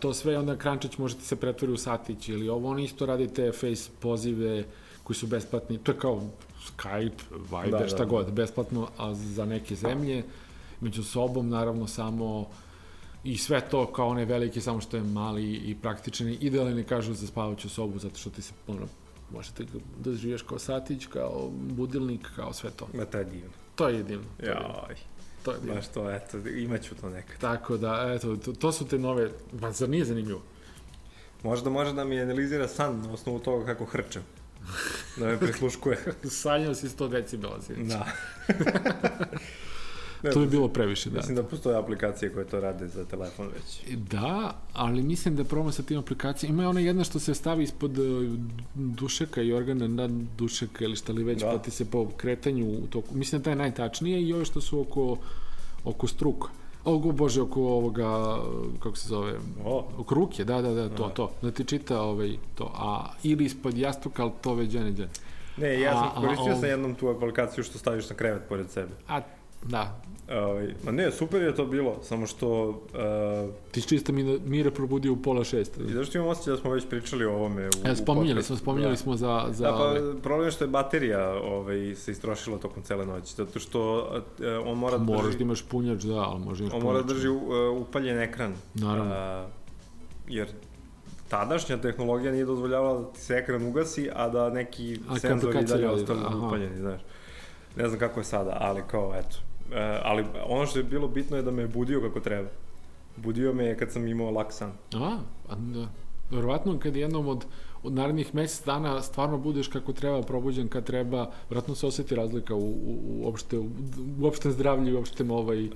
to sve onda krančić može ti se pretvori u satić ili ovo, oni isto radi te face pozive koji su besplatni, to je kao Skype, Viber, Da, da, šta da. god, besplatno, a za neke zemlje među sobom, naravno samo i sve to kao onaj veliki, samo što je mali i praktičan i idealno ne kažu za spavaću sobu, zato što ti se ono, možete da živješ kao satić, kao budilnik, kao sve to. Ma to je divno. To je divno. To je divno. Joj, To je divno. baš to, eto, imaću to nekad. Tako da, eto, to, to su te nove, pa zar nije zanimljivo? Možda može da mi analizira san na osnovu toga kako hrčem. Da me prisluškuje. Sanjao si 100 decibela. Da. To bi bilo previše, da. Mislim da postoje aplikacije koje to rade za telefon već. Da, ali mislim da probam sa tim aplikacijama. Ima ona jedna što se stavi ispod e, dušeka i organa na dušeka ili šta li već, Da. pa ti se po kretanju u toku. Mislim da je najtačnije i ove što su oko, oko struka. O, bože, oko ovoga, kako se zove, O, oko ruke, da, da, da, to, Aha. to. Da ti čita ovaj, to. A, ili ispod jastuka, ali to već džene, džene. ne, ja A- sam a, koristio ov- sam jednom tu aplikaciju što staviš na krevet pored sebe. A, da, Ovaj, ma ne, super je to bilo, samo što... Uh, ti si čista mi, Mire probudio u pola šest. I zašto imam osjećaj da smo već pričali o ovome u, E, u spominjali smo, spominjali da. smo za... za Da, ovaj, pa problem je što je baterija ovaj, se istrošila tokom cele noći, zato što uh, on mora da Moraš drži, da imaš punjač, da, ali može imaš on mora da drži uh, upaljen ekran. Naravno. Uh, jer tadašnja tehnologija nije dozvoljavala da ti se ekran ugasi, a da neki A senzori dalje ostanu da, upaljeni, znaš. Ne znam kako je sada, ali kao, eto. Uh, ali ono što je bilo bitno je da me budio kako treba. Budio me je kad sam imao lak san. A, a da. Verovatno kad jednom od, od narednih mesec dana stvarno budeš kako treba, probuđen kad treba, vjerojatno se osjeti razlika u, u, u, opšte, u, u opštem zdravlju i opštem ovaj,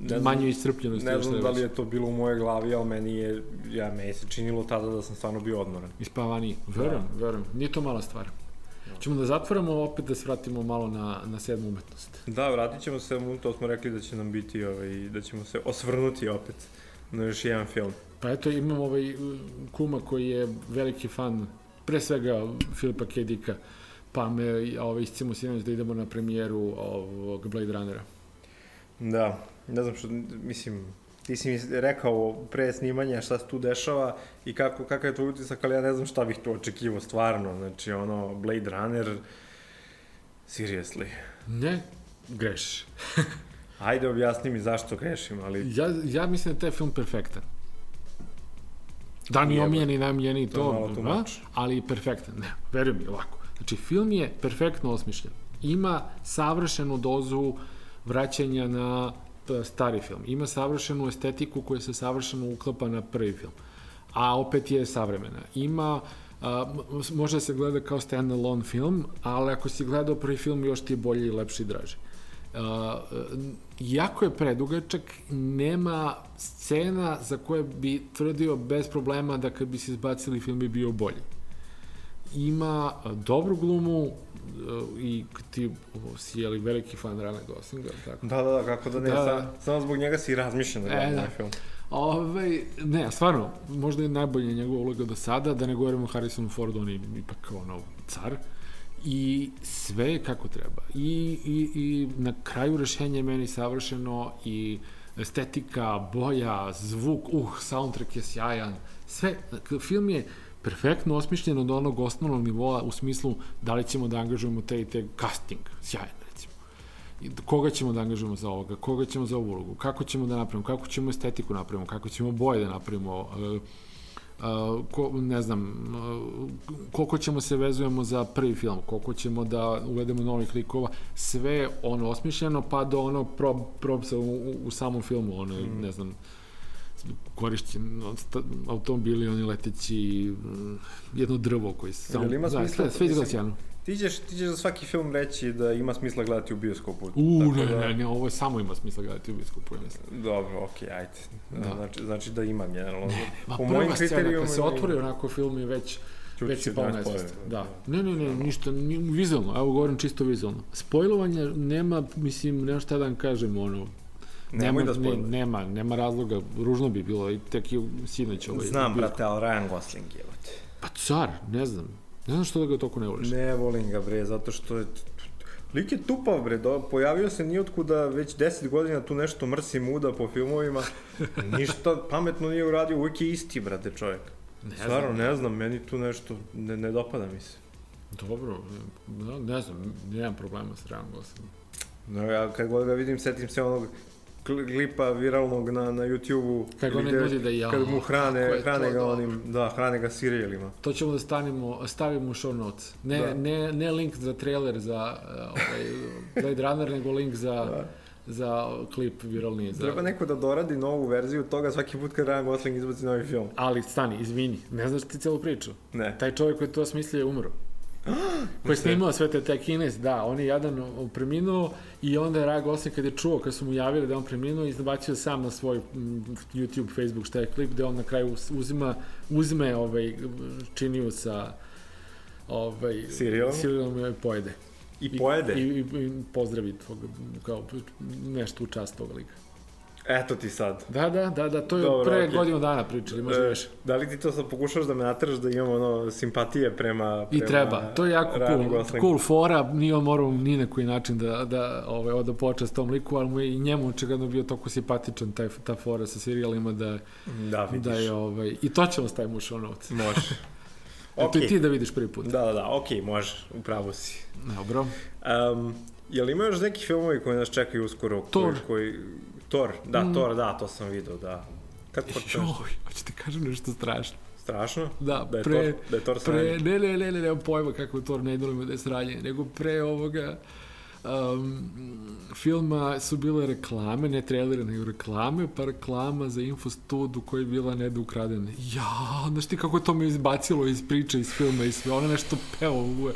Ne manju iscrpljenosti. Ne znam da li je to bilo u mojoj glavi, ali meni je, ja, meni se činilo tada da sam stvarno bio odmoran. Ispavaniji. Verujem, verujem. Nije to mala stvar. Ćemo da zatvorimo, opet da se vratimo malo na, na sedmu umetnost. Da, vratit ćemo se, to smo rekli da će nam biti, ovaj, da ćemo se osvrnuti opet na još jedan film. Pa eto, imam ovaj kuma koji je veliki fan, pre svega Filipa K. Dicka, pa me ovaj, iscimo sinoć da idemo na premijeru ovog Blade Runnera. Da, ne znam što, mislim, ti si mi rekao pre snimanja šta se tu dešava i kako, kakav je tvoj utisak, ali ja ne znam šta bih tu očekivao stvarno. Znači, ono, Blade Runner, seriously. Ne, grešiš. Ajde, objasni mi zašto grešim, ali Ja, ja mislim da je taj film perfektan. Da mi je Jebote. omiljeni, najomiljeniji To je to, too da, ali perfektan. Ne, veruj mi ovako. Znači, film je perfektno osmišljen. Ima savršenu dozu vraćanja na stari film. Ima savršenu estetiku koja se savršeno uklapa na prvi film. A opet je savremena. Ima a, može da se gleda kao stand-alone film, ali ako si gledao prvi film, još ti je bolji i lepši i draži. Uh, jako je predugačak, nema scena za koje bi tvrdio bez problema da kad bi se izbacili film bi bio bolji. Ima uh, dobru glumu uh, i ti uh, si je li veliki fan Rana Goslinga, tako? Da, da, da, kako da ne, Da, da. Sam, samo zbog njega si razmišljam da E, gledam da. ovaj film. Ove, ne, stvarno, možda je najbolja njegova uloga do sada, da ne govorimo o Harrisonu Fordu, on je ipak ono car. I sve je kako treba. I, i, i na kraju rešenje je meni savršeno i estetika, boja, zvuk, uh, soundtrack je sjajan. Sve, film je perfektno osmišljen od onog osnovnog nivoa u smislu da li ćemo da angažujemo te i te casting, sjajan recimo koga ćemo da angažujemo za ovoga, koga ćemo za ovu ulogu, kako ćemo da napravimo, kako ćemo estetiku napravimo, kako ćemo boje da napravimo, uh, uh, ko, ne znam, uh, koliko ćemo se vezujemo za prvi film, koliko ćemo da uvedemo novih likova, sve ono osmišljeno, pa do onog prob, probsa u, u, samom filmu, ono, mm. ne znam, korišćen automobili, oni leteći, mm, jedno drvo koji se ima da, smisla? sve, sve izgleda sjajno. Ti ćeš, ti ćeš za svaki film reći da ima smisla gledati u bioskopu. U, ne, da, ne, ne, ovo je samo ima smisla gledati u biskupu, ja mislim. Dobro, okej, ajde. Da. Znači, znači da ima generalno. Ma Po prva scena, kad se otvori onako film je već, Čuti već je pao 11 nesvest. spoilera, Da. da. Ne, ne, ne, ništa, ni, vizualno, evo govorim čisto vizualno. Spojlovanja nema, mislim, nema šta da vam kažem, ono, Nemoj da ne, spojluješ. nema, nema razloga, ružno bi bilo, i tek i sinoć ovaj. Znam, brate, ali Ryan Gosling je. Pa car, ne znam, ne znam što da ga toliko ne voliš. Ne volim ga, bre, zato što je... Lik je tupav, bre, do, pojavio se nijotkuda već 10 godina tu nešto mrsi muda po filmovima. Ništa pametno nije uradio, uvijek je isti, brate, čovjek. Ne Stvarno, ne znam, meni tu nešto ne, ne dopada mi se. Dobro, ne, ne znam, nemam problema s Ryan Goslingom. No, ja kad god ga vidim, setim se onog klipa viralnog na, na YouTube-u. Kako ne ljudi da ja. Kad mu hrane, hrane ga da. onim, da, hrane ga sirijelima. To ćemo da stanimo, stavimo u show notes. Ne, Da. ne, ne link za trailer za uh, ovaj, Blade Runner, nego link za, Da. za klip viralni. Za... Treba neko da doradi novu verziju toga svaki put kad Ryan Gosling izbaci novi film. Ali stani, izvini, ne znaš ti celu priču. Ne. Taj čovjek koji to smislio je umro. koji je snimao sve te, te kines, da, on je jadan preminuo i onda je Ryan Gosling kad je čuo, kad su mu javili da on preminuo, izbacio sam na svoj YouTube, Facebook, šta je klip, gde on na kraju uz- uzima, uzme ovaj, činiju sa ovaj, Sirijom? Sirijom i pojede. I pojede. I, i, i pozdravi tog, kao nešto u čast toga lika. Eto ti sad. Da, da, da, da, to je Dobro, pre okej. godinu dana pričali, možda E, više. da li ti to sad pokušaš da me nateraš da imam ono simpatije prema, I prema treba, to je jako cool, Goslingu? cool fora, nije on morao ni na koji način da, da, ovaj, da počast tom liku, ali mu je i njemu očigledno bio toliko simpatičan taj, ta fora sa serijalima da, Da, vidiš. da je, ovaj, i to ćemo staviti u show notes. Može. Eto i ti da vidiš prvi put. Da, da, da, okej, može, upravo si. Dobro. Um, jel ima još neki filmovi koji nas čekaju uskoro? Thor. Koji, koji, Thor, da, mm. Thor, da, to sam video, da. Kad počneš? Joj, hoću ti kažem nešto strašno. Strašno? Da, da je pre, Thor, da je Thor pre, sranje. ne, ne, ne, ne, nemam pojma kako je to ne idolima da je sranje, nego pre ovoga um, filma su bile reklame, ne trailere, nego reklame, pa reklama za Infostud u kojoj je bila Neda ukradena. Ja, znaš ti kako to me izbacilo iz priče, iz filma i sve, ona nešto peva u...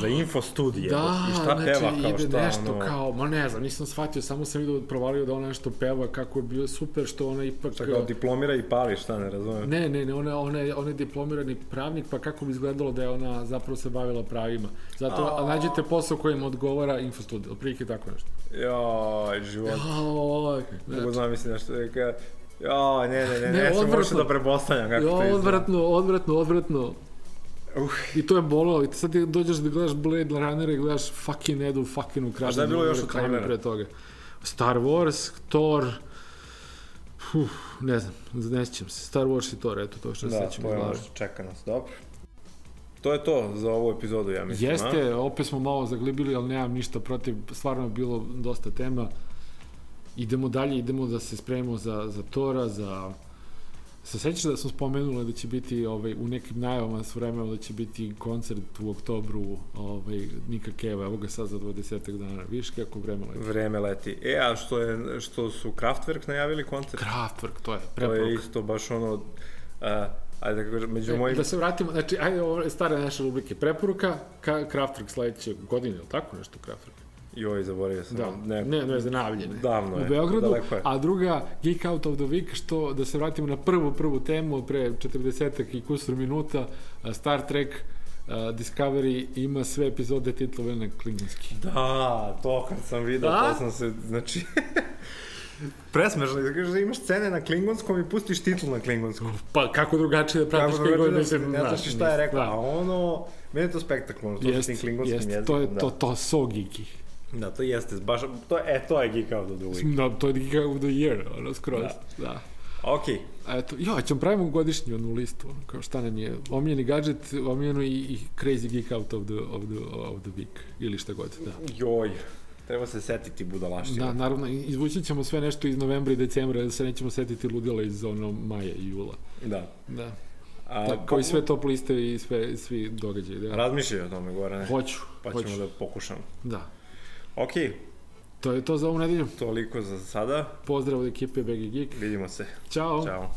Za info studije. Da, I šta znači, peva kao ide šta? nešto ono, kao, ma ne znam, nisam shvatio, samo sam vidio, provalio da ona nešto peva, kako je bio super, što ona ipak... Šta kao diplomira i pali, šta ne razumem. Ne, ne, ne, ona, ona, je, ona je diplomirani pravnik, pa kako bi izgledalo da je ona zapravo se bavila pravima. Zato a, nađite posao kojim odgovara Infostud, otprilike tako nešto. Joj, život. Joj, Mogu znači, znam mislim nešto. Ka... Joj, ne, ne, ne, Ne, ne, ne odvratno. možeš da prepostavljam kako to jo, izgleda. odvratno, odvratno, odvratno. Uh, I to je bolelo. I sad ti dođeš da gledaš Blade Runner i gledaš fucking Edu, fucking ukradenu. A šta je bilo još od trailera? pre toga? Star Wars, Thor, Uf, ne znam, ne sjećam se. Star Wars i Thor, eto to što se da, sećam to je ono što čeka nas, dobro. To je to za ovu epizodu, ja mislim. a? Jeste, opet smo malo zaglibili, ali nemam ništa protiv, stvarno je bilo dosta tema. Idemo dalje, idemo da se spremimo za, za Tora, za... Se sećaš da smo spomenuli da će biti ovaj, u nekim najavama s vremenom da će biti koncert u oktobru ovaj, Nika Keva, evo ga sad za 20 dana, vidiš kako vreme leti. Vreme leti. E, a što, je, što su Kraftwerk najavili koncert? Kraftwerk, to je To je preporuka. isto baš ono... Uh, ajde da kažem, među E, mojim... Da se vratimo, znači, ajde, ovo je stare naše rubrike. Preporuka, ka, Kraftwerk sledeće godine, ili tako nešto Kraftwerk? Joj, zaboravio sam. Da, ne, ne, ne zanavljene. Davno u je, Beogradu, daleko je. a druga Geek Out of the Week, što da se vratimo na prvu, prvu temu od pre 40 i kusur minuta, Star Trek a, Discovery ima sve epizode titlovane na klingonski. Da, to kad sam vidio, Da? to sam se, znači... Presmešno, da kažeš da imaš scene na klingonskom i pustiš titl na klingonskom. Pa kako drugačije da pratiš koji god, da mislim, ne znaš šta je rekao, da. a ono, meni je to spektakularno, to sa Jest, tim klingonskim jest, jezikom. to je da. to, to so geeky. Da, to jeste, baš, to, e, to je Geek Out of the Week. Da, to je Geek Out of the Year, ono, skroz. Da. da. A Eto, jo, ćemo pravimo godišnju onu listu, ono, kao šta nam je, omiljeni gadget, omiljeno i, i crazy geek out of the, of, the, of the week, ili šta god, da. joj, treba se setiti budalaština. Da, naravno, izvući ćemo sve nešto iz novembra i decembra, da se nećemo setiti ludila iz ono maja i jula. da. Da. A, Tako, kao i sve top liste i sve, svi događaji. Da. Razmišljaj o tome, Gorane, Hoću, pa hoću. ćemo da pokušamo. Da. Ok. To je to za ovu nedelju. Toliko za sada. Pozdrav od ekipe BG Geek. Vidimo se. Ćao. Ćao.